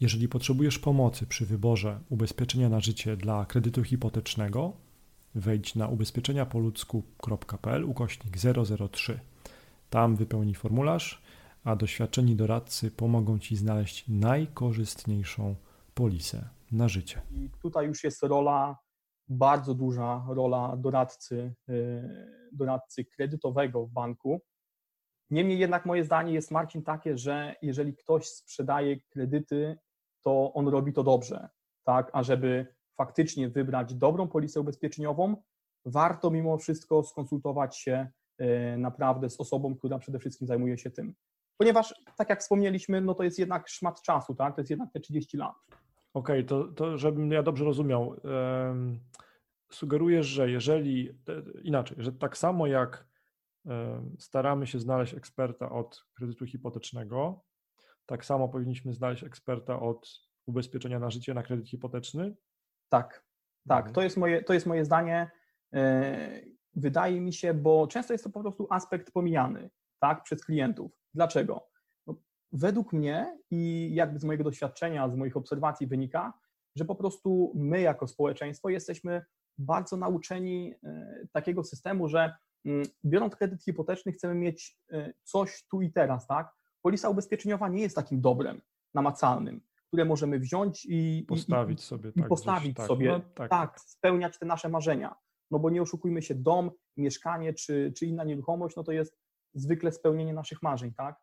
Jeżeli potrzebujesz pomocy przy wyborze ubezpieczenia na życie dla kredytu hipotecznego, wejdź na ubezpieczeniapoludzku.pl ukośnik 003. Tam wypełnij formularz, a doświadczeni doradcy pomogą Ci znaleźć najkorzystniejszą polisę na życie. I tutaj już jest rola, bardzo duża rola doradcy, yy, doradcy kredytowego w banku. Niemniej jednak moje zdanie jest, Marcin, takie, że jeżeli ktoś sprzedaje kredyty, to on robi to dobrze, tak? A żeby faktycznie wybrać dobrą polisę ubezpieczeniową, warto mimo wszystko skonsultować się e, naprawdę z osobą, która przede wszystkim zajmuje się tym. Ponieważ, tak jak wspomnieliśmy, no to jest jednak szmat czasu, tak? To jest jednak te 30 lat. Okej, okay, to, to żebym ja dobrze rozumiał, um, sugerujesz, że jeżeli, inaczej, że tak samo jak staramy się znaleźć eksperta od kredytu hipotecznego, tak samo powinniśmy znaleźć eksperta od ubezpieczenia na życie na kredyt hipoteczny? Tak, tak. Mhm. To jest moje, to jest moje zdanie. E, wydaje mi się, bo często jest to po prostu aspekt pomijany tak, przez klientów. Dlaczego? No, według mnie i jakby z mojego doświadczenia, z moich obserwacji wynika, że po prostu my jako społeczeństwo jesteśmy bardzo nauczeni e, takiego systemu, że mm, biorąc kredyt hipoteczny chcemy mieć e, coś tu i teraz, tak? Polisa ubezpieczeniowa nie jest takim dobrem namacalnym, które możemy wziąć i postawić i, sobie, i tak, postawić tak, sobie, no, tak. tak, spełniać te nasze marzenia. No bo nie oszukujmy się, dom, mieszkanie czy, czy inna nieruchomość, no to jest zwykle spełnienie naszych marzeń, tak?